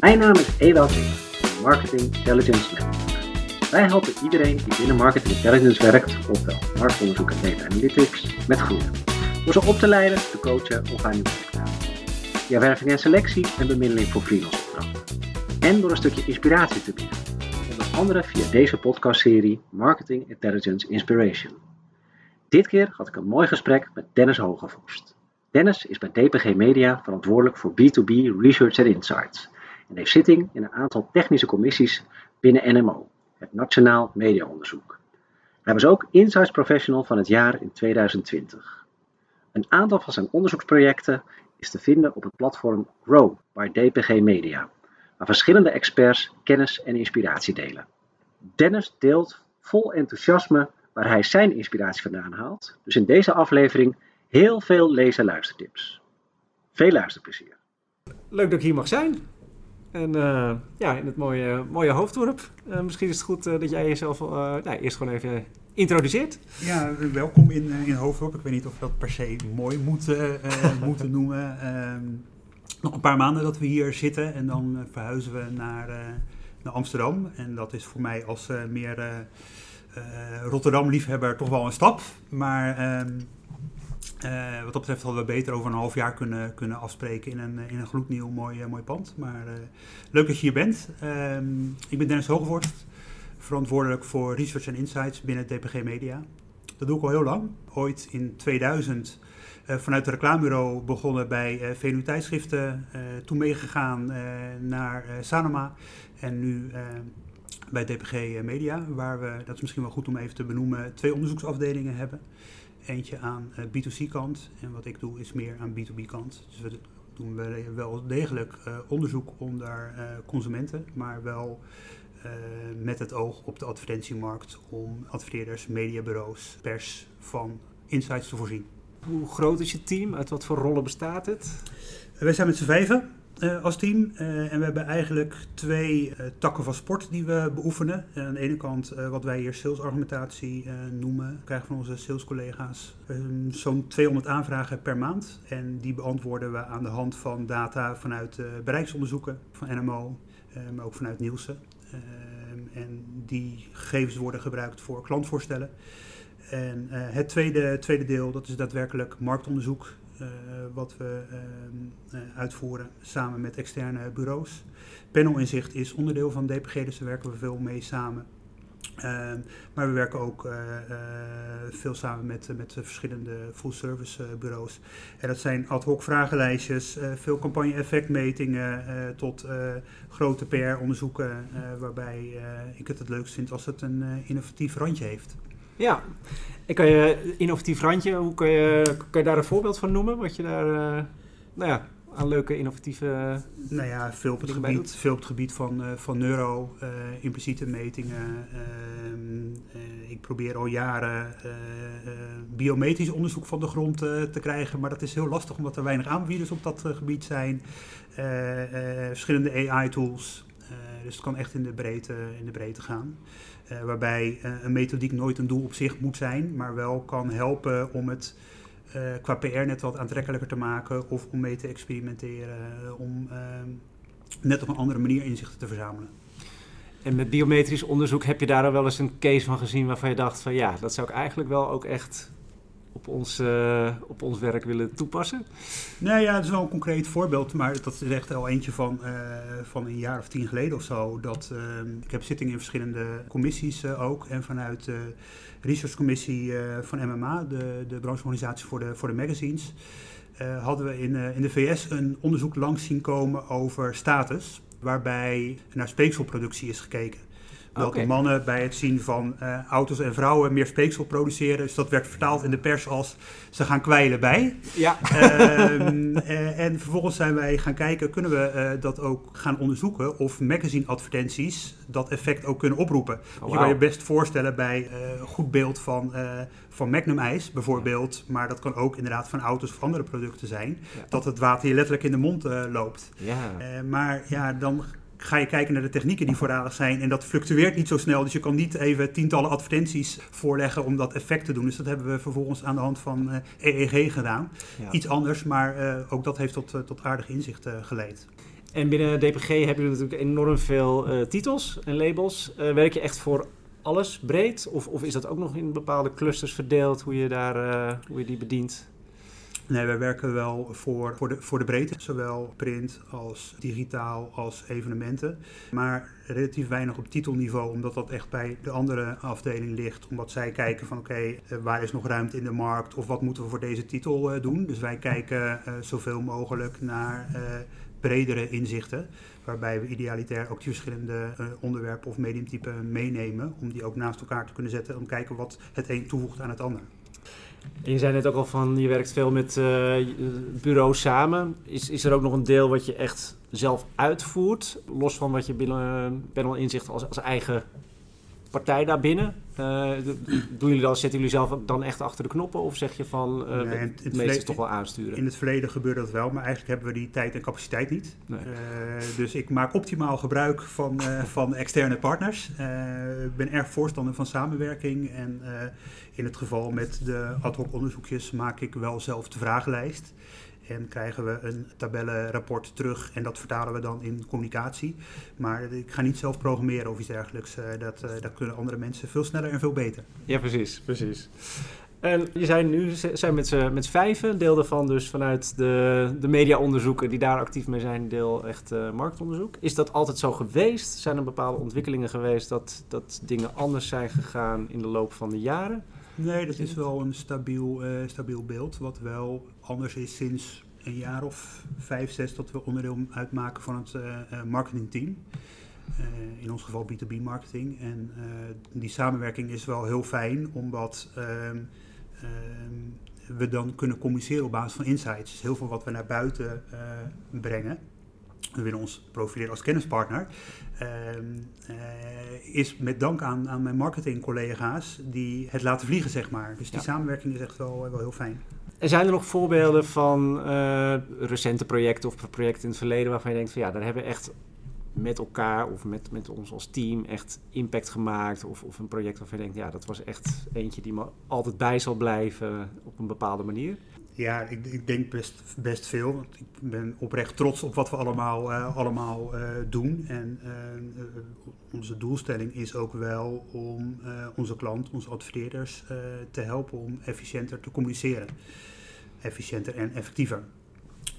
Mijn naam is Ewout Zimmer, Marketing Intelligence Manager. Wij helpen iedereen die binnen Marketing Intelligence werkt, ofwel marktonderzoek en data analytics, met groeien. Door ze op te leiden, te coachen of aan nieuw werk te. Via werving en selectie en bemiddeling voor freelance opdrachten. En door een stukje inspiratie te bieden. Onder andere via deze podcastserie Marketing Intelligence Inspiration. Dit keer had ik een mooi gesprek met Dennis Hogevorst. Dennis is bij DPG Media verantwoordelijk voor B2B Research and Insights en heeft zitting in een aantal technische commissies binnen NMO, het Nationaal Mediaonderzoek. Hij was ook Insights Professional van het jaar in 2020. Een aantal van zijn onderzoeksprojecten is te vinden op het platform Grow by DPG Media, waar verschillende experts kennis en inspiratie delen. Dennis deelt vol enthousiasme waar hij zijn inspiratie vandaan haalt, dus in deze aflevering heel veel lees- en luistertips. Veel luisterplezier. Leuk dat ik hier mag zijn. En uh, ja, in het mooie, mooie hoofddorp. Uh, misschien is het goed uh, dat jij jezelf nou, eerst gewoon even introduceert. Ja, welkom in, in Hoofddorp. Ik weet niet of we dat per se mooi moeten, moeten noemen. Ehm, nog een paar maanden dat we hier zitten en dan verhuizen we naar, naar Amsterdam. En dat is voor mij als meer Rotterdam-liefhebber toch wel een stap. Maar ehm, uh, wat dat betreft hadden we beter over een half jaar kunnen, kunnen afspreken in een, in een gloednieuw mooi, mooi pand. Maar leuk dat je hier bent. Uh, ik ben Dennis Hogevorst, verantwoordelijk voor Research en Insights binnen DPG Media. Dat doe ik al heel lang. Ooit in 2000 uh, vanuit het reclamebureau begonnen bij VNU Tijdschriften. toen meegegaan naar Sanoma en nu bij DPG Media. Waar we, dat is misschien wel goed om even te benoemen, twee onderzoeksafdelingen hebben. Eentje aan uh, B2C-kant en wat ik doe is meer aan B2B-kant. Dus we doen wel degelijk uh, onderzoek onder uh, consumenten, maar wel met het oog op de advertentiemarkt om adverteerders, mediabureaus, pers van insights te voorzien. Hoe groot is je team? Uit wat voor rollen bestaat het? wij zijn met z'n vijven. Uh, als team. Uh, en we hebben eigenlijk twee uh, takken van sport die we beoefenen. aan de ene kant wat wij hier salesargumentatie noemen. We krijgen van onze salescollega's zo'n 200 aanvragen per maand. En die beantwoorden we aan de hand van data vanuit bereiksonderzoeken van NMO, maar ook vanuit Nielsen. En die gegevens worden gebruikt voor klantvoorstellen. En het tweede, tweede deel, dat is daadwerkelijk marktonderzoek. Uh, wat we uh, uitvoeren samen met externe bureaus. Panelinzicht is onderdeel van DPG, dus daar werken we veel mee samen. Uh, maar we werken ook veel samen met, met verschillende full-service bureaus. En dat zijn ad hoc vragenlijstjes, veel campagne-effectmetingen tot grote PR-onderzoeken, waarbij ik het het leukst vind als het een innovatief randje heeft. Ja, ik kan je innovatief randje, hoe kan je, kan je daar een voorbeeld van noemen? Wat je daar uh, nou ja, aan leuke innovatieve. Nou ja, veel op het, gebied, veel op het gebied van, uh, van neuro, uh, impliciete metingen. Ehm, ik probeer al jaren biometrisch onderzoek van de grond te krijgen, maar dat is heel lastig omdat er weinig aanbieders op dat gebied zijn. verschillende AI-tools. Dus het kan echt in de breedte, in de breedte gaan. Uh, waarbij uh, een methodiek nooit een doel op zich moet zijn, maar wel kan helpen om het qua PR net wat aantrekkelijker te maken of om mee te experimenteren, om ehm, net op een andere manier inzichten te verzamelen. En met biometrisch onderzoek heb je daar al wel eens een case van gezien waarvan je dacht van ja, dat zou ik eigenlijk wel ook echt op ons, uh, op ons werk willen toepassen? Nee, ja, het is wel een concreet voorbeeld, maar dat is echt al eentje van, uh, van een jaar of tien geleden of zo. Dat, uh, ik heb zittingen in verschillende commissies ook en vanuit de researchcommissie van MMA, de, de brancheorganisatie voor de, voor de magazines, hadden we in, in de VS een onderzoek langs zien komen over status, waarbij naar speekselproductie is gekeken. Okay. mannen bij het zien van uh, auto's en vrouwen meer speeksel produceren. Dus dat werd vertaald in de pers als ze gaan kwijlen bij. Ja. Uh, en vervolgens zijn wij gaan kijken, kunnen we uh, dat ook gaan onderzoeken of magazine advertenties dat effect ook kunnen oproepen. Oh, wow. Je kan je best voorstellen bij een goed beeld van, van Magnum ijs bijvoorbeeld. Maar dat kan ook inderdaad van auto's of andere producten zijn. Ja. Dat het water je letterlijk in de mond loopt. Ja. maar ja, dan ga je kijken naar de technieken die voorradig zijn. En dat fluctueert niet zo snel. Dus je kan niet even tientallen advertenties voorleggen om dat effect te doen. Dus dat hebben we vervolgens aan de hand van EEG gedaan. Ja. Iets anders, maar uh, ook dat heeft tot, uh, tot aardig inzicht geleid. En binnen DPG hebben jullie natuurlijk enorm veel uh, titels en labels. Werk je echt voor alles breed? Of, of is dat ook nog in bepaalde clusters verdeeld, hoe je, daar, hoe je die bedient? Nee, wij werken wel voor, voor, de, voor de breedte, zowel print als digitaal als evenementen. Maar relatief weinig op titelniveau, omdat dat echt bij de andere afdeling ligt. Omdat zij kijken van oké, okay, waar is nog ruimte in de markt of wat moeten we voor deze titel uh, doen. Dus wij kijken uh, zoveel mogelijk naar bredere inzichten. Waarbij we idealitair ook die verschillende onderwerpen of mediumtypen meenemen. Om die ook naast elkaar te kunnen zetten. Om te kijken wat het een toevoegt aan het ander. Je zei net ook al van, je werkt veel met uh, bureaus samen. Is, is er ook nog een deel wat je echt zelf uitvoert? Los van wat je binnen Panel Inzicht als, als eigen partij daarbinnen? Uh, doen jullie dan, zetten jullie zelf dan echt achter de knoppen? Of zeg je van, uh, nee, het, het meeste toch wel aansturen? In het verleden gebeurde dat wel, maar eigenlijk hebben we die tijd en capaciteit niet. Nee. Uh, dus ik maak optimaal gebruik van, van externe partners. Ik ben erg voorstander van samenwerking. En in het geval met de ad hoc onderzoekjes maak ik wel zelf de vragenlijst. En krijgen we een tabellenrapport terug en dat vertalen we dan in communicatie. Maar ik ga niet zelf programmeren of iets dergelijks. Dat, dat kunnen andere mensen veel sneller en veel beter. Ja, precies, precies. En je zijn nu zijn met z'n met vijven, deel daarvan dus vanuit de, de mediaonderzoeken die daar actief mee zijn, deel echt uh, marktonderzoek. Is dat altijd zo geweest? Zijn er bepaalde ontwikkelingen geweest dat, dat dingen anders zijn gegaan in de loop van de jaren? Nee, dat is wel een stabiel, uh, stabiel beeld. Wat wel anders is sinds een jaar of vijf, zes dat we onderdeel uitmaken van het uh, marketingteam. Uh, in ons geval B2B marketing. En die samenwerking is wel heel fijn, omdat ehm, ehm, we dan kunnen communiceren op basis van insights. Dus heel veel wat we naar buiten brengen we willen ons profileren als kennispartner, uh, is met dank aan, aan mijn marketingcollega's die het laten vliegen, zeg maar. Dus die ja. samenwerking is echt wel, wel heel fijn. En zijn er nog voorbeelden van uh, recente projecten of projecten in het verleden waarvan je denkt van ja, daar hebben we echt met elkaar of met, met ons als team echt impact gemaakt? Of, of een project waarvan je denkt, ja, dat was echt eentje die me altijd bij zal blijven op een bepaalde manier? Ja, ik, ik, denk best, best veel. Want ik ben oprecht trots op wat we allemaal, uh, allemaal uh, doen. En uh, onze doelstelling is ook wel om onze klant, onze adverteerders te helpen om efficiënter te communiceren. Efficiënter en effectiever.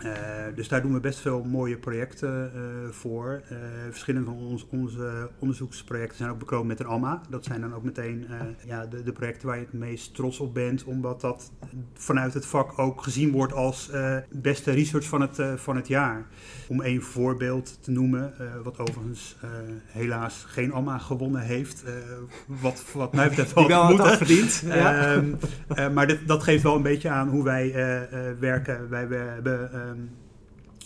Uh, dus daar doen we best veel mooie projecten uh, voor. Uh, verschillende van ons, onze onderzoeksprojecten zijn ook bekroond met een AMA. Dat zijn dan ook meteen ja, de, de, projecten waar je het meest trots op bent, omdat dat vanuit het vak ook gezien wordt als beste research van het, van het jaar. Om een voorbeeld te noemen, wat overigens helaas geen AMA gewonnen heeft, wat, wat mij betreft wel, wel moeten. verdiend. Ja. Ehm, maar dit, dat geeft wel een beetje aan hoe wij werken. Wij hebben um,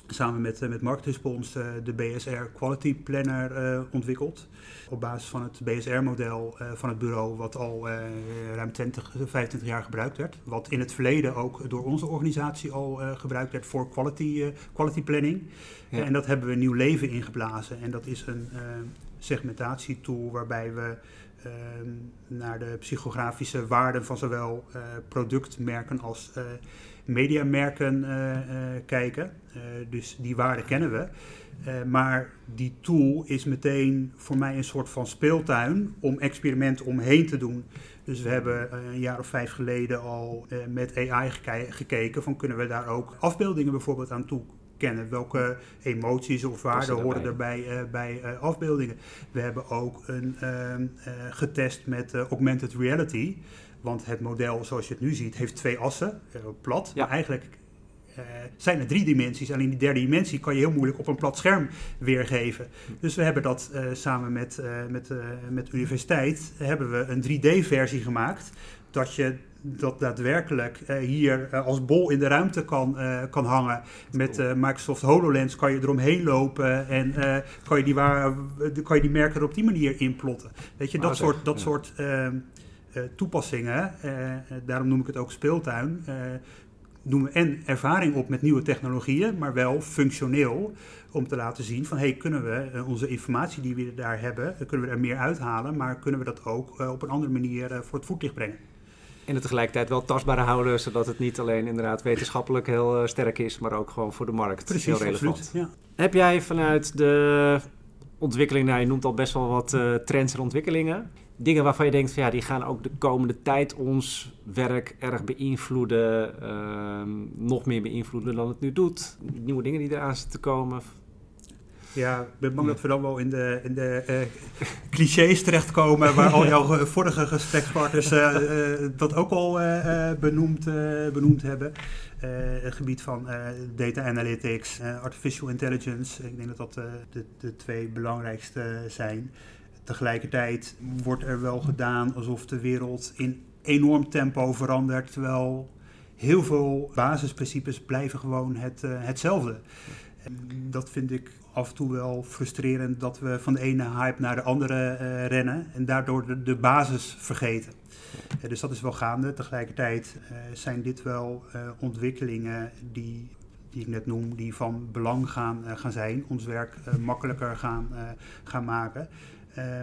samen met, uh, met Marktrespons uh, de BSR Quality Planner uh, ontwikkeld. Op basis van het BSR-model van het bureau, wat al ruim 20, 25 jaar gebruikt werd. Wat in het verleden ook door onze organisatie al gebruikt werd voor quality, quality planning. Ja. en dat hebben we nieuw leven ingeblazen. En dat is een segmentatietool waarbij we ehm, naar de psychografische waarden van zowel productmerken als uh, uh, kijken. Uh, dus die waarden kennen we. maar die tool is meteen voor mij een soort van speeltuin om experimenten omheen te doen. Dus we hebben een jaar of vijf geleden al met AI geke gekeken van kunnen we daar ook afbeeldingen bijvoorbeeld aan toe kennen. Welke emoties of waarden horen erbij uh, bij uh, afbeeldingen. We hebben ook een, uh, getest met augmented reality. Want het model zoals je het nu ziet heeft twee assen, uh, plat. Ja. Maar eigenlijk uh, zijn er drie dimensies. Alleen die derde dimensie kan je heel moeilijk op een plat scherm weergeven. Dus we hebben dat uh, samen met, met, met de universiteit hebben we een 3D-versie gemaakt. Dat je dat daadwerkelijk hier als bol in de ruimte kan, kan hangen. Met Microsoft HoloLens kan je eromheen lopen en kan, je die waar, kan je die merken er op die manier inplotten. Weet je, dat ah, soort, dat ja. soort ehm, toepassingen, uh, daarom noem ik het ook speeltuin, doen we en ervaring op met nieuwe technologieën, maar wel functioneel om te laten zien van hey, kunnen we onze informatie die we daar hebben, kunnen we er meer uithalen, maar kunnen we dat ook op een andere manier voor het voetlicht brengen. En het tegelijkertijd wel tastbaar houden, zodat het niet alleen inderdaad wetenschappelijk heel eh, sterk is, maar ook gewoon voor de markt Precies, heel relevant. absoluut. Ja. Heb jij vanuit de ontwikkeling, nou je noemt al best wel wat eh, trends en ontwikkelingen, dingen waarvan je denkt ja, die gaan ook de komende tijd ons werk erg beïnvloeden, ehm, nog meer beïnvloeden dan het nu doet, nieuwe dingen die eraan zitten te komen. Ja, ik ben bang dat we dan wel in de, in de eh, clichés terechtkomen waar al jouw vorige gesprekspartners eh, eh, dat ook al benoemd, benoemd hebben. Het gebied van data analytics, artificial intelligence. Ik denk dat dat de, de twee belangrijkste zijn. Tegelijkertijd wordt er wel gedaan alsof de wereld in enorm tempo verandert, terwijl heel veel basisprincipes blijven gewoon het, hetzelfde. En dat vind ik af en toe wel frustrerend dat we van de ene hype naar de andere eh, rennen en daardoor de, basis vergeten. Eh, dus dat is wel gaande. Tegelijkertijd eh, zijn dit wel ontwikkelingen die, die ik net noem, die van belang gaan, gaan zijn, ons werk makkelijker gaan, gaan maken.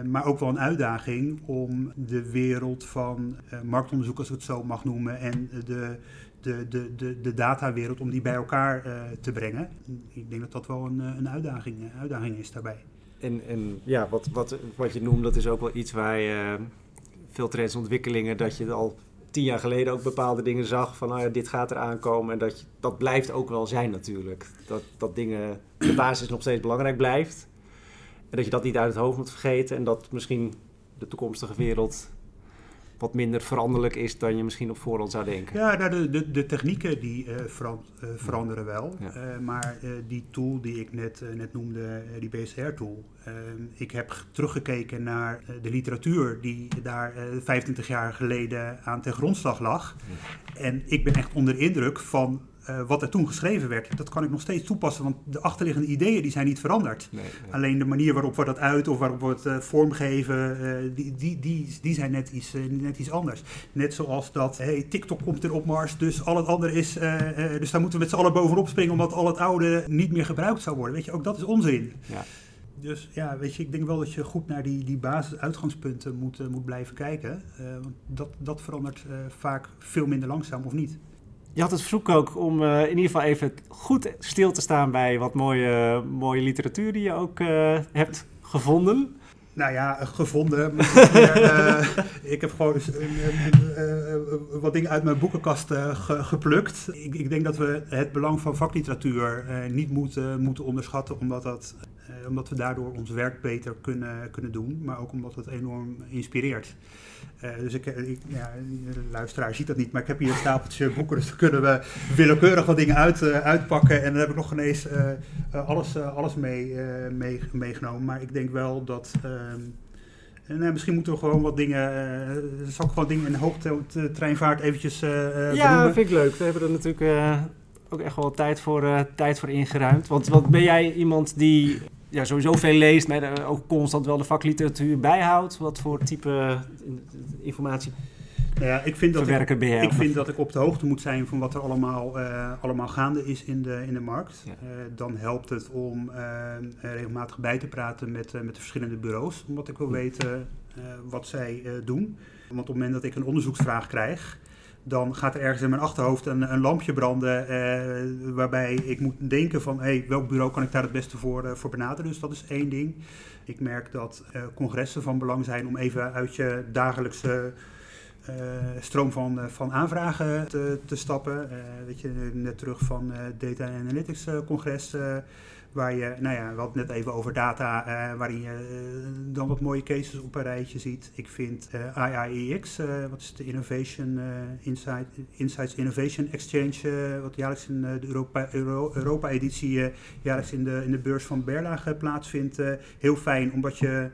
Maar ook wel een uitdaging om de wereld van marktonderzoek, als ik het zo mag noemen, en de, de, de, de, de datawereld, om die bij elkaar eh, te brengen. Ik denk dat dat wel een, eh, een uitdaging, eh, uitdaging is daarbij. En, en ja, wat, wat, wat je noemt, dat is ook wel iets waar je veel trends en ontwikkelingen, dat je al tien jaar geleden ook bepaalde dingen zag van nou ja, dit gaat eraan komen. En dat, dat blijft ook wel zijn natuurlijk. Dat, dat dingen, de basis nog steeds belangrijk blijft. En dat je dat niet uit het hoofd moet vergeten. En dat misschien de toekomstige wereld wat minder veranderlijk is dan je misschien op voorhand zou denken. Ja, nou, de, de, de technieken die eh, eh, veranderen wel. Ja. Eh, maar die tool die ik net, net noemde, die BSR-tool. ik heb teruggekeken naar de literatuur die daar eh 25 jaar geleden aan ten grondslag lag. En ik ben echt onder de indruk van eh, wat er toen geschreven werd. Dat kan ik nog steeds toepassen, want de achterliggende ideeën die zijn niet veranderd. Nee, nee. Alleen de manier waarop we dat uit of waarop we het eh, vormgeven, eh, die, die, die, die zijn net iets, net iets anders. Net zoals dat, hey, TikTok komt er op Mars, dus al het andere is, dus daar moeten we met z'n allen bovenop springen, omdat al het oude niet meer gebruikt zou worden. Weet je, ook dat is onzin. Ja. Dus ja, weet je, ik denk wel dat je goed naar die, die basis-uitgangspunten moet, moet blijven kijken. Want dat, dat verandert vaak veel minder langzaam of niet. Je had het verzoek ook om eh, in ieder geval even goed stil te staan bij wat mooie, mooie literatuur die je ook eh, hebt gevonden. Nou ja, eh, gevonden. ik heb gewoon wat dingen uit mijn boekenkast ge- geplukt. Ik, ik denk dat we het belang van vakliteratuur niet moeten, moeten onderschatten, omdat, dat, eh, omdat we daardoor ons werk beter kunnen, kunnen doen, maar ook omdat het enorm inspireert. Eh, dus ik, ik, ja, de luisteraar ziet dat niet, maar ik heb hier een stapeltje boeken, dus dan kunnen we willekeurig wat dingen uit, eh, uitpakken. En dan heb ik nog ineens eh, eh, alles, eh, alles mee, eh, mee, meegenomen. Maar ik denk wel dat. ehm, eh, misschien moeten we gewoon wat dingen. eh zal ik gewoon dingen in hoogtreinvaart eventjes eh eh, ja, benoemen? vind ik leuk. We hebben er natuurlijk eh, ook echt wel tijd voor, eh, tijd voor ingeruimd. Want wat ben jij iemand die ja, sowieso veel leest, maar er ook constant wel de vakliteratuur bijhoudt? Wat voor type in- informatie Nou ja, ik vind dat ik, verwerker ben jij? ik vind dat ik op de hoogte moet zijn van wat er allemaal, eh, allemaal gaande is in de, in de markt. Ja. Eh, dan helpt het om eh, regelmatig bij te praten met, eh, met de verschillende bureaus. Omdat ik wil weten eh, wat zij eh, doen. Want op het moment dat ik een onderzoeksvraag krijg, dan gaat er ergens in mijn achterhoofd een, een lampje branden. eh, waarbij ik moet denken van hey, welk bureau kan ik daar het beste voor, eh, voor benaderen. Dus dat is één ding. Ik merk dat eh, congressen van belang zijn om even uit je dagelijkse stroom van, van aanvragen te, te stappen. Weet je, net terug van Data Analytics congres. Waar je, nou ja, we hadden net even over data, eh, waarin je eh, dan wat mooie cases op een rijtje ziet. Ik vind eh IIEX, wat is de Innovation Insight, Insights Innovation Exchange, wat jaarlijks in de Europa, Euro, Europa-editie jaarlijks in de, in de beurs van Berlage plaatsvindt, heel fijn, omdat je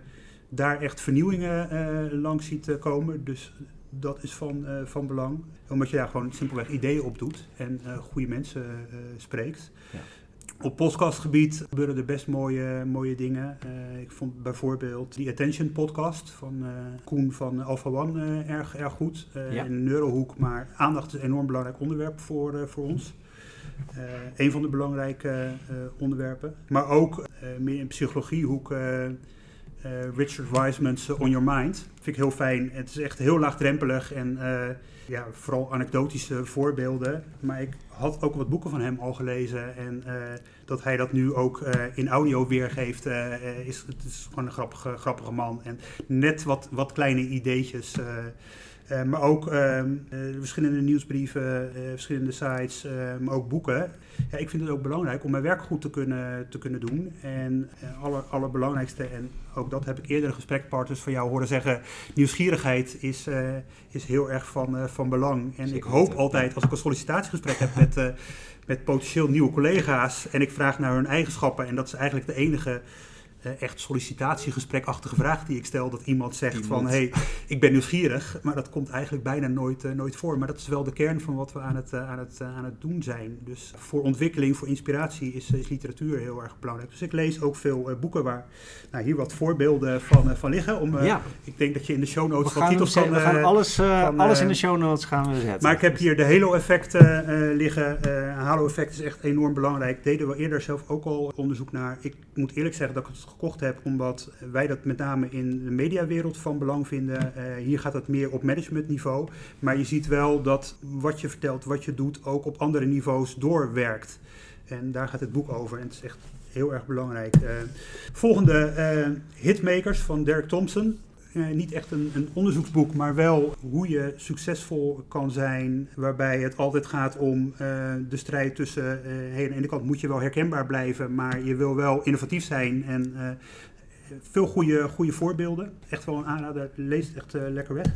daar echt vernieuwingen langs ziet komen. Dus dat is van, van belang. Omdat je daar gewoon simpelweg ideeën op doet en goede mensen spreekt. Ja. Op podcastgebied gebeuren er best mooie, mooie dingen. Eh, ik vond bijvoorbeeld die Attention podcast van eh, Koen van Alpha One eh, erg, erg goed. Ja. In een neurohoek, maar aandacht is een enorm belangrijk onderwerp voor, voor ons. Een van de belangrijke onderwerpen. Maar ook meer in psychologiehoek eh, eh, Richard Wiseman's On Your Mind. Vind ik heel fijn. Het is echt heel laagdrempelig en ja, vooral anekdotische voorbeelden. Maar ik had ook wat boeken van hem al gelezen. En dat hij dat nu ook in audio weergeeft, is, het is gewoon een grappige, grappige man. En net wat, wat kleine ideetjes uh, maar ook uh, verschillende nieuwsbrieven, uh, verschillende sites, maar ook boeken. Ja, ik vind het ook belangrijk om mijn werk goed te kunnen, te kunnen doen. En het aller, allerbelangrijkste, en ook dat heb ik eerdere gesprekpartners van jou horen zeggen, nieuwsgierigheid is, is heel erg van, van belang. En ik hoop altijd, als ik een sollicitatiegesprek heb met, met potentieel nieuwe collega's en ik vraag naar hun eigenschappen, en dat is eigenlijk de enige echt sollicitatiegesprekachtige vraag die ik stel. Dat iemand zegt van, hé, hey, ik ben nieuwsgierig. Maar dat komt eigenlijk bijna nooit, uh, nooit voor. Maar dat is wel de kern van wat we aan het, uh, aan het, aan het doen zijn. Dus voor ontwikkeling, voor inspiratie is, is literatuur heel erg belangrijk. Dus ik lees ook veel boeken waar nou, hier wat voorbeelden van, van liggen. Om, ja. Ik denk dat je in de show notes wat titels kan... We gaan alles, van, alles in de show notes gaan we zetten. Maar ik heb hier de Halo-effect liggen. Halo-effect is echt enorm belangrijk. Deden we eerder zelf ook al onderzoek naar. Ik moet eerlijk zeggen dat ik het gekocht heb, omdat wij dat met name in de mediawereld van belang vinden. Uh, hier gaat het meer op managementniveau. Maar je ziet wel dat wat je vertelt, wat je doet, ook op andere niveaus doorwerkt. En daar gaat het boek over. En het is echt heel erg belangrijk. Uh, volgende, uh, Hitmakers van Derek Thompson. Uh, niet echt een, een, onderzoeksboek, maar wel hoe je succesvol kan zijn. Waarbij het altijd gaat om uh, de strijd tussen. Uh, hey, aan de ene kant moet je wel herkenbaar blijven, maar je wil wel innovatief zijn. En veel goede, goede voorbeelden. Echt wel een aanrader. Lees het echt lekker weg.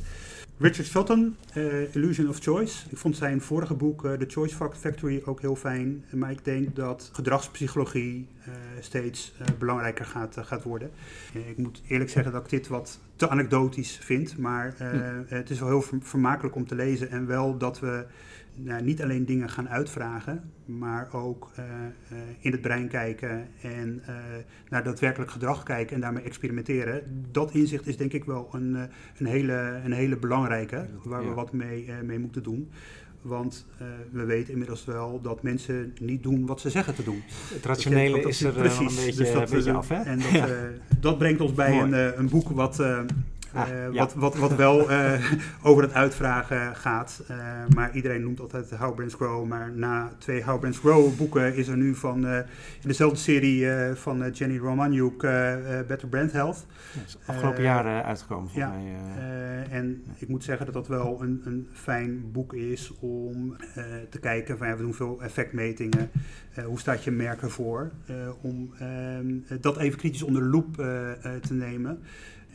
Richard Sutton, uh, Illusion of Choice. Ik vond zijn vorige boek, uh, The Choice Factory, ook heel fijn. Maar ik denk dat gedragspsychologie uh, steeds belangrijker gaat, gaat worden. ik moet eerlijk zeggen dat ik dit wat te anekdotisch vind. Maar hm. het is wel heel vermakelijk om te lezen. En wel dat we nou, niet alleen dingen gaan uitvragen, maar ook uh, uh, in het brein kijken en uh, naar daadwerkelijk gedrag kijken en daarmee experimenteren. Dat inzicht is denk ik wel een, een, hele, een hele belangrijke, waar we wat mee, mee moeten doen. Want we weten inmiddels wel dat mensen niet doen wat ze zeggen te doen. Het rationele is er precies, een beetje, dus dat, een beetje af. Hè? En dat, ja. dat brengt ons bij een, een boek wat Ah, eh, wat, wat, wat wel uh, over het uitvragen gaat. Uh, maar iedereen noemt altijd How Brands Grow. Maar na twee How Brands Grow boeken is er nu van in dezelfde serie van Jenny Romaniuk Better Brand Health. is afgelopen jaar uitgekomen ja, mij. en ik moet zeggen dat dat wel een, een fijn boek is om te kijken. Van, ja, we doen veel effectmetingen. hoe staat je merk ervoor? om ehm, dat even kritisch onder de loep te nemen.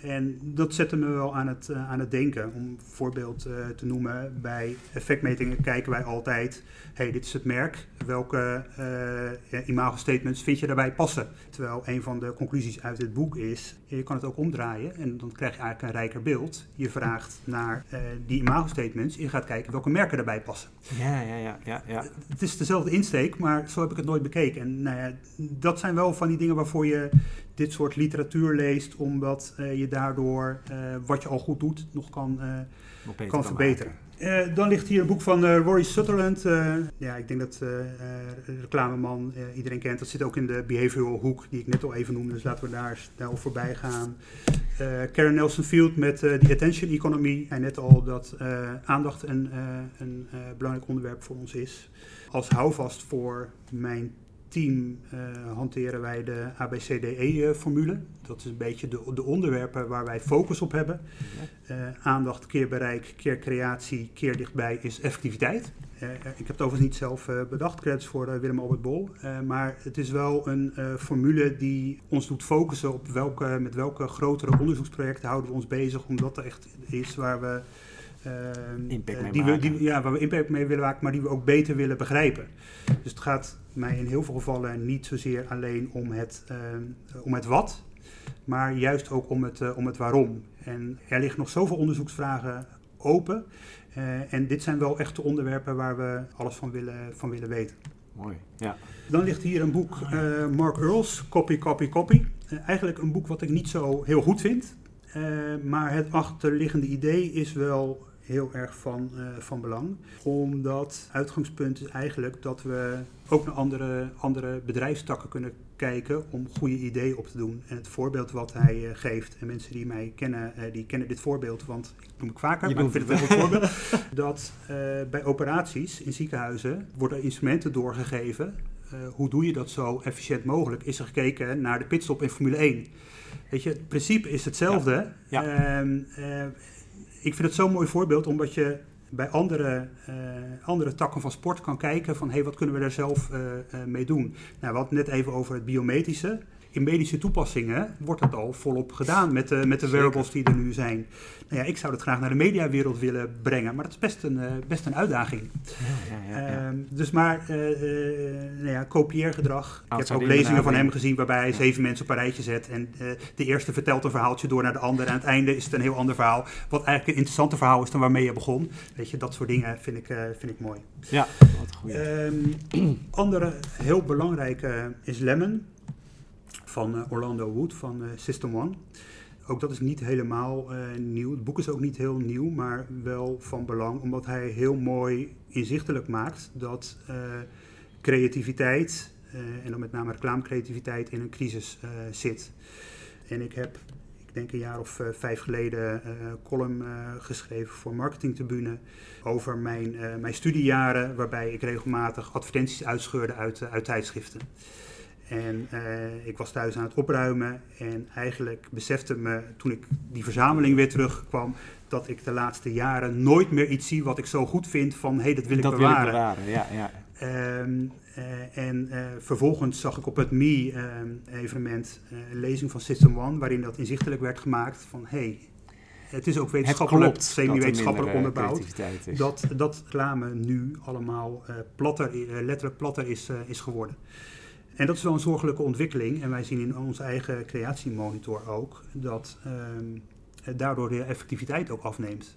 En dat zette me wel aan het, uh, aan het denken. Om een voorbeeld uh, te noemen, bij effectmetingen kijken wij altijd... hey, dit is het merk, welke uh, imago-statements vind je daarbij passen? Terwijl een van de conclusies uit dit boek is... je kan het ook omdraaien en dan krijg je eigenlijk een rijker beeld. Je vraagt naar die imago-statements en je gaat kijken welke merken daarbij passen. Ja, ja, ja, ja, ja. Het is dezelfde insteek, maar zo heb ik het nooit bekeken. En nou ja, dat zijn wel van die dingen waarvoor je dit soort literatuur leest, omdat uh, je daardoor uh, wat je al goed doet nog kan, nog kan verbeteren. dan ligt hier een boek van Rory Sutherland. ja, ik denk dat reclameman iedereen kent. Dat zit ook in de behavioral hoek die ik net al even noemde. Dus laten we daar snel voorbij gaan. Karen Nelson Field met de attention economy. En net al dat aandacht een, een belangrijk onderwerp voor ons is. Als houvast voor mijn team uh, hanteren wij de ABCDE-formule. Dat is een beetje de, de, onderwerpen waar wij focus op hebben. Uh, aandacht keer bereik, keer creatie, keer dichtbij is effectiviteit. Uh, ik heb het overigens niet zelf bedacht, credits voor Willem Albert Bol. maar het is wel een formule die ons doet focussen op welke, met welke grotere onderzoeksprojecten houden we ons bezig. Omdat dat echt is waar we impact mee die we, die, ja, waar we impact mee willen maken, maar die we ook beter willen begrijpen. Dus het gaat mij in heel veel gevallen niet zozeer alleen om het, ehm, om het wat, maar juist ook om het, uh, om het waarom. En er liggen nog zoveel onderzoeksvragen open. Uh, en dit zijn wel echte onderwerpen waar we alles van willen, van willen weten. Mooi, ja. Dan ligt hier een boek, uh, Mark Earls, Copy, Copy, Copy. eigenlijk een boek wat ik niet zo heel goed vind. maar het achterliggende idee is wel heel erg van, uh, van belang. Omdat uitgangspunt is eigenlijk dat we ook naar andere, andere bedrijfstakken kunnen kijken om goede ideeën op te doen. En het voorbeeld wat hij uh, geeft, en mensen die mij kennen, uh, die kennen dit voorbeeld, want ik noem ik vaker, Je maar ik vind het wel een voorbeeld. Dat bij operaties in ziekenhuizen worden instrumenten doorgegeven. hoe doe je dat zo efficiënt mogelijk? Is er gekeken naar de pitstop in Formule 1. Weet je, het principe is hetzelfde. Ja. Ja. Ehm, ik vind het zo'n mooi voorbeeld, omdat je bij andere, uh, andere takken van sport kan kijken van hey, wat kunnen we daar zelf uh, uh, mee doen. Nou, we hadden het net even over het biometrische. In medische toepassingen wordt dat al volop gedaan met de, met de wearables die er nu zijn. Nou ja, ik zou dat graag naar de mediawereld willen brengen, maar dat is best een, best een uitdaging. Ja, ja, ja, uh, dus maar, uh, nou ja, kopieergedrag. Als ik heb ook lezingen van hem gezien waarbij hij zeven mensen op een rijtje zet. En uh, de eerste vertelt een verhaaltje door naar de ander. En aan het einde is het een heel ander verhaal. Wat eigenlijk een interessanter verhaal is dan waarmee je begon. Weet je, dat soort dingen vind ik, vind ik mooi. Ja, wat een goeie. Um, andere heel belangrijke is Lemon van uh, Orlando Wood van uh, System One. Ook dat is niet helemaal uh, nieuw. Het boek is ook niet heel nieuw, maar wel van belang, omdat hij heel mooi inzichtelijk maakt dat uh, creativiteit, uh, en dan met name reclamecreativiteit, in een crisis zit. En ik heb, ik denk een jaar of vijf geleden, een column geschreven voor Marketingtribune over mijn, mijn studiejaren, waarbij ik regelmatig advertenties uitscheurde uit, uit tijdschriften. En uh, ik was thuis aan het opruimen en eigenlijk besefte me toen ik die verzameling weer terugkwam dat ik de laatste jaren nooit meer iets zie wat ik zo goed vind van hé, hey, dat wil ik dat bewaren. Wil ik bewaren. Ja, ja. Um, uh, en uh, vervolgens zag ik op het ME-evenement een lezing van System One waarin dat inzichtelijk werd gemaakt van hé, hey, het is ook wetenschappelijk, semi-wetenschappelijk onderbouwd, dat, dat reclame nu allemaal platter, letterlijk platter is, is geworden. En dat is wel een zorgelijke ontwikkeling. En wij zien in onze eigen creatiemonitor ook dat um, daardoor de effectiviteit ook afneemt.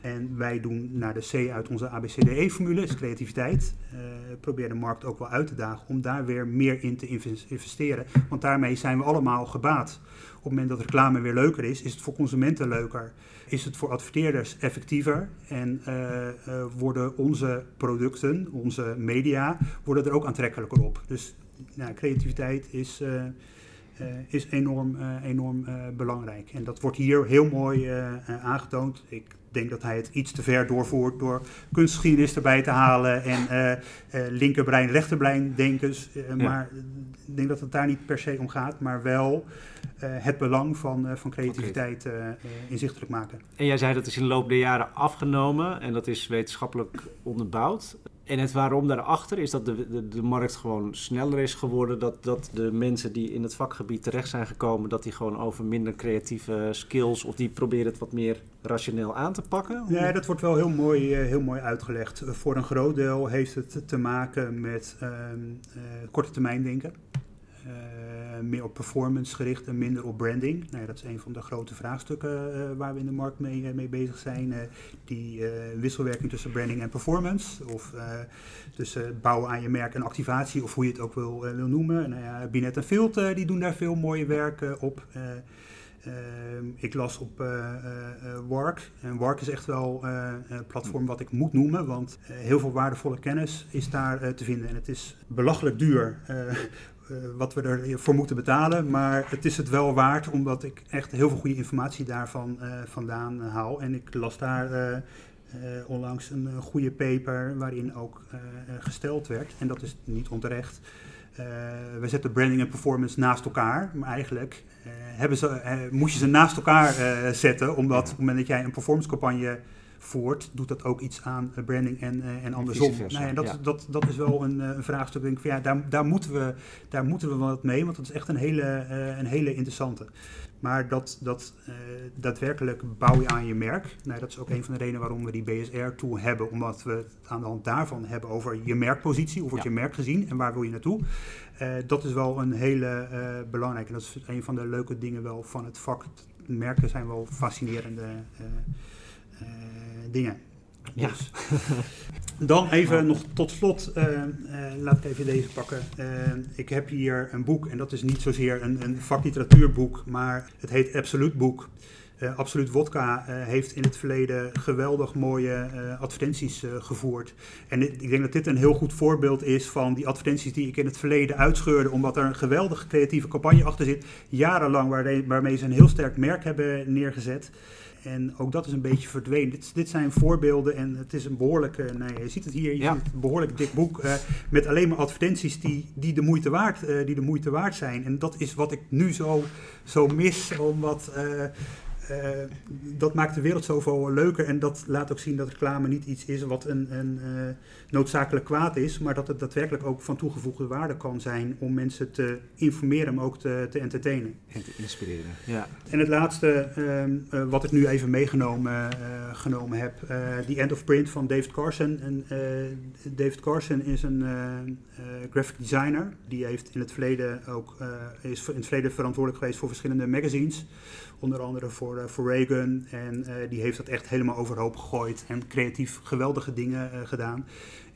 En wij doen naar de C uit onze ABCDE-formule, is creativiteit. Uh, probeer de markt ook wel uit te dagen om daar weer meer in te investeren. Want daarmee zijn we allemaal gebaat. Op het moment dat reclame weer leuker is, is het voor consumenten leuker. Is het voor adverteerders effectiever. En uh, uh, worden onze producten, onze media, worden er ook aantrekkelijker op. Dus nou, creativiteit is, uh, uh, is enorm, uh, enorm belangrijk. En dat wordt hier heel mooi aangetoond. Ik denk dat hij het iets te ver doorvoert door kunstgeschiedenis erbij te halen en linkerbrein, rechterbrein denkens. Ja. Maar ik denk dat het daar niet per se om gaat, maar wel het belang van, van creativiteit inzichtelijk maken. En jij zei dat is in de loop der jaren afgenomen en dat is wetenschappelijk onderbouwd. En het waarom daarachter is dat de, de, de, markt gewoon sneller is geworden. Dat, dat de mensen die in het vakgebied terecht zijn gekomen, dat die gewoon over minder creatieve skills of die proberen het wat meer rationeel aan te pakken? Ja, dat wordt wel heel mooi, heel mooi uitgelegd. Voor een groot deel heeft het te maken met uh, uh, korte termijn denken. Uh, meer op performance gericht en minder op branding. Nou ja, dat is een van de grote vraagstukken uh, waar we in de markt mee, uh, mee bezig zijn. Die wisselwerking tussen branding en performance. Of tussen bouwen aan je merk en activatie. Of hoe je het ook wil, noemen. Nou ja, Binet en Vilt die doen daar veel mooie werk op. Ik las op uh, Wark. En Wark is echt wel een platform wat ik moet noemen, want heel veel waardevolle kennis is daar te vinden. En het is belachelijk duur wat we ervoor moeten betalen, maar het is het wel waard, omdat ik echt heel veel goede informatie daarvan vandaan haal. En ik las daar onlangs een goede paper waarin ook gesteld werd, en dat is niet onterecht. We zetten branding en performance naast elkaar, maar eigenlijk hebben ze, moet je ze naast elkaar zetten, omdat op het moment dat jij een performance campagne voert, doet dat ook iets aan branding en, en andersom. versa, nou dat, ja. dat, dat is wel een, een vraagstuk. Denk ik, van, ja, daar, daar, moeten we, daar moeten we wat mee, want dat is echt een hele, een hele interessante. Maar dat, dat uh, daadwerkelijk bouw je aan je merk. Nou, dat is ook een van de redenen waarom we die BSR-tool hebben. Omdat we het aan de hand daarvan hebben over je merkpositie. Hoe wordt ja. je merk gezien en waar wil je naartoe? Uh, dat is wel een hele uh, belangrijke. En dat is een van de leuke dingen wel van het vak. Merken zijn wel fascinerende dingen. Ja. Dus. Dan even nog tot slot, uh, uh, laat ik even deze pakken. Uh, ik heb hier een boek en dat is niet zozeer een, een vakliteratuurboek, maar het heet Absoluut Boek. Absoluut Wodka heeft in het verleden geweldig mooie advertenties gevoerd. En ik denk dat dit een heel goed voorbeeld is van die advertenties die ik in het verleden uitscheurde, omdat er een geweldige creatieve campagne achter zit, jarenlang, waarmee ze een heel sterk merk hebben neergezet. En ook dat is een beetje verdwenen. Dit, dit zijn voorbeelden en het is een behoorlijk, nou, je ziet het hier, je ziet een behoorlijk dik boek uh, met alleen maar advertenties die, die, de moeite waard, uh, die de moeite waard zijn. En dat is wat ik nu zo, zo mis, omdat uh, uh, dat maakt de wereld zoveel leuker en dat laat ook zien dat reclame niet iets is wat een, een uh, noodzakelijk kwaad is, maar dat het daadwerkelijk ook van toegevoegde waarde kan zijn om mensen te informeren, maar ook te, te entertainen. En te inspireren, ja. En het laatste uh, wat ik nu even meegenomen genomen heb, The End of Print van David Carson. En, David Carson is een graphic designer, die heeft in het verleden ook, is in het verleden verantwoordelijk geweest voor verschillende magazines onder andere voor, uh, voor Reagan. En uh, die heeft dat echt helemaal overhoop gegooid en creatief geweldige dingen uh, gedaan.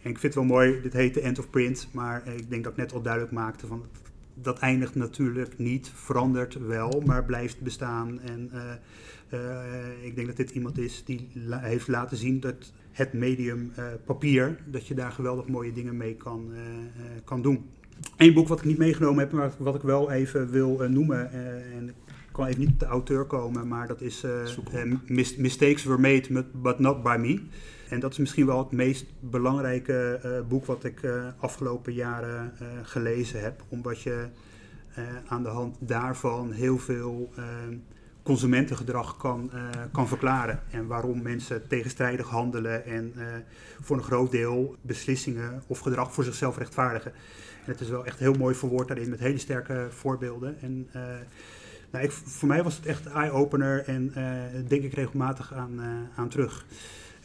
En ik vind het wel mooi, dit heet The End of Print, maar ik denk dat ik net al duidelijk maakte van dat eindigt natuurlijk niet, verandert wel, maar blijft bestaan. En ik denk dat dit iemand is die heeft laten zien dat het medium papier, dat je daar geweldig mooie dingen mee kan, kan doen. Eén boek wat ik niet meegenomen heb, maar wat ik wel even wil noemen, en kan even niet op de auteur komen, maar dat is uh, Mistakes Were Made, But Not By Me. En dat is misschien wel het meest belangrijke uh, boek wat ik afgelopen jaren gelezen heb. Omdat je aan de hand daarvan heel veel consumentengedrag kan, kan verklaren. En waarom mensen tegenstrijdig handelen en voor een groot deel beslissingen of gedrag voor zichzelf rechtvaardigen. En het is wel echt heel mooi verwoord daarin met hele sterke voorbeelden. En nou, ik, voor mij was het echt eye-opener en uh, denk ik regelmatig aan, uh, aan terug.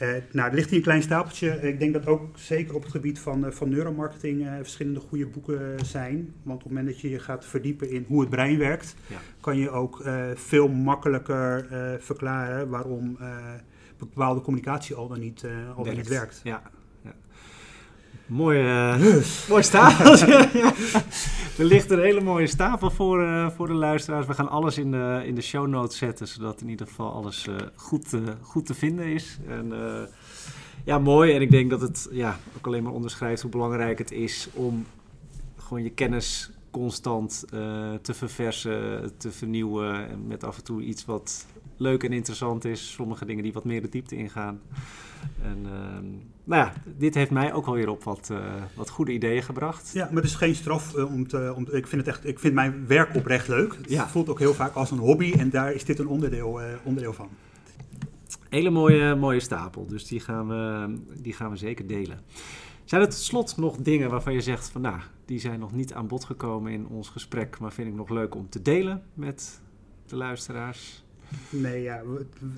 Uh, nou, er ligt hier een klein stapeltje. Ik denk dat ook zeker op het gebied van, van neuromarketing verschillende goede boeken zijn. Want op het moment dat je je gaat verdiepen in hoe het brein werkt, ja. kan je ook veel makkelijker verklaren waarom bepaalde communicatie al dan niet, al dan niet werkt. Ja, Mooi, uh, mooi stapel. er ligt een hele mooie stapel voor, uh, voor de luisteraars. We gaan alles in de, in de show notes zetten, zodat in ieder geval alles uh, goed, goed te vinden is. En, ja, mooi. En ik denk dat het ja, ook alleen maar onderschrijft hoe belangrijk het is om gewoon je kennis constant te verversen, te vernieuwen. En met af en toe iets wat leuk en interessant is. Sommige dingen die wat meer de diepte ingaan. En ehm, nou ja, dit heeft mij ook alweer op wat, uh, wat goede ideeën gebracht. Ja, maar het is geen straf uh, om te. Om te, ik, vind het echt, ik vind mijn werk oprecht leuk. Het ja. voelt ook heel vaak als een hobby en daar is dit een onderdeel, uh, onderdeel van. Hele mooie, mooie stapel, dus die gaan, we, die gaan we zeker delen. Zijn er tot slot nog dingen waarvan je zegt van nou, die zijn nog niet aan bod gekomen in ons gesprek, maar vind ik nog leuk om te delen met de luisteraars? Nee, ja,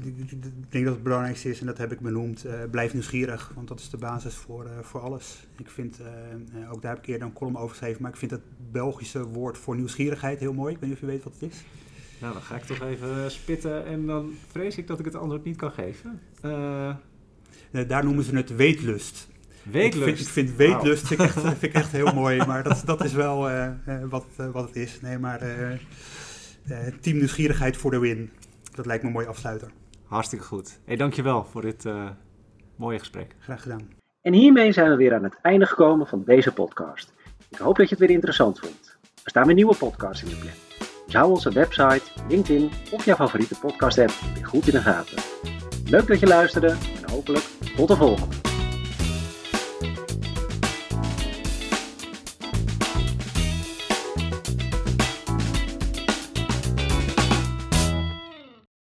ik denk dat het belangrijkste is, en dat heb ik benoemd, uh, blijf nieuwsgierig, want dat is de basis voor, uh, voor alles. Ik vind, uh, ook daar heb ik eerder een column over geschreven, maar ik vind het Belgische woord voor nieuwsgierigheid heel mooi. Ik weet niet of je weet wat het is. Nou, dan ga ik toch even spitten en dan vrees ik dat ik het antwoord niet kan geven. daar noemen ze het weetlust. Weetlust? Ik vind, ik vind weetlust vind ik echt, vind ik echt heel mooi, maar dat, dat is wel wat, wat het is. Nee, maar team nieuwsgierigheid voor de win dat lijkt me een mooie afsluiter. Hartstikke goed. Hey, dankjewel voor dit uh, mooie gesprek. Graag gedaan. En hiermee zijn we weer aan het einde gekomen van deze podcast. Ik hoop dat je het weer interessant vond. Er staan weer nieuwe podcasts in de plan. Dus hou onze website, LinkedIn of jouw favoriete podcast app weer goed in de gaten. Leuk dat je luisterde en hopelijk tot de volgende.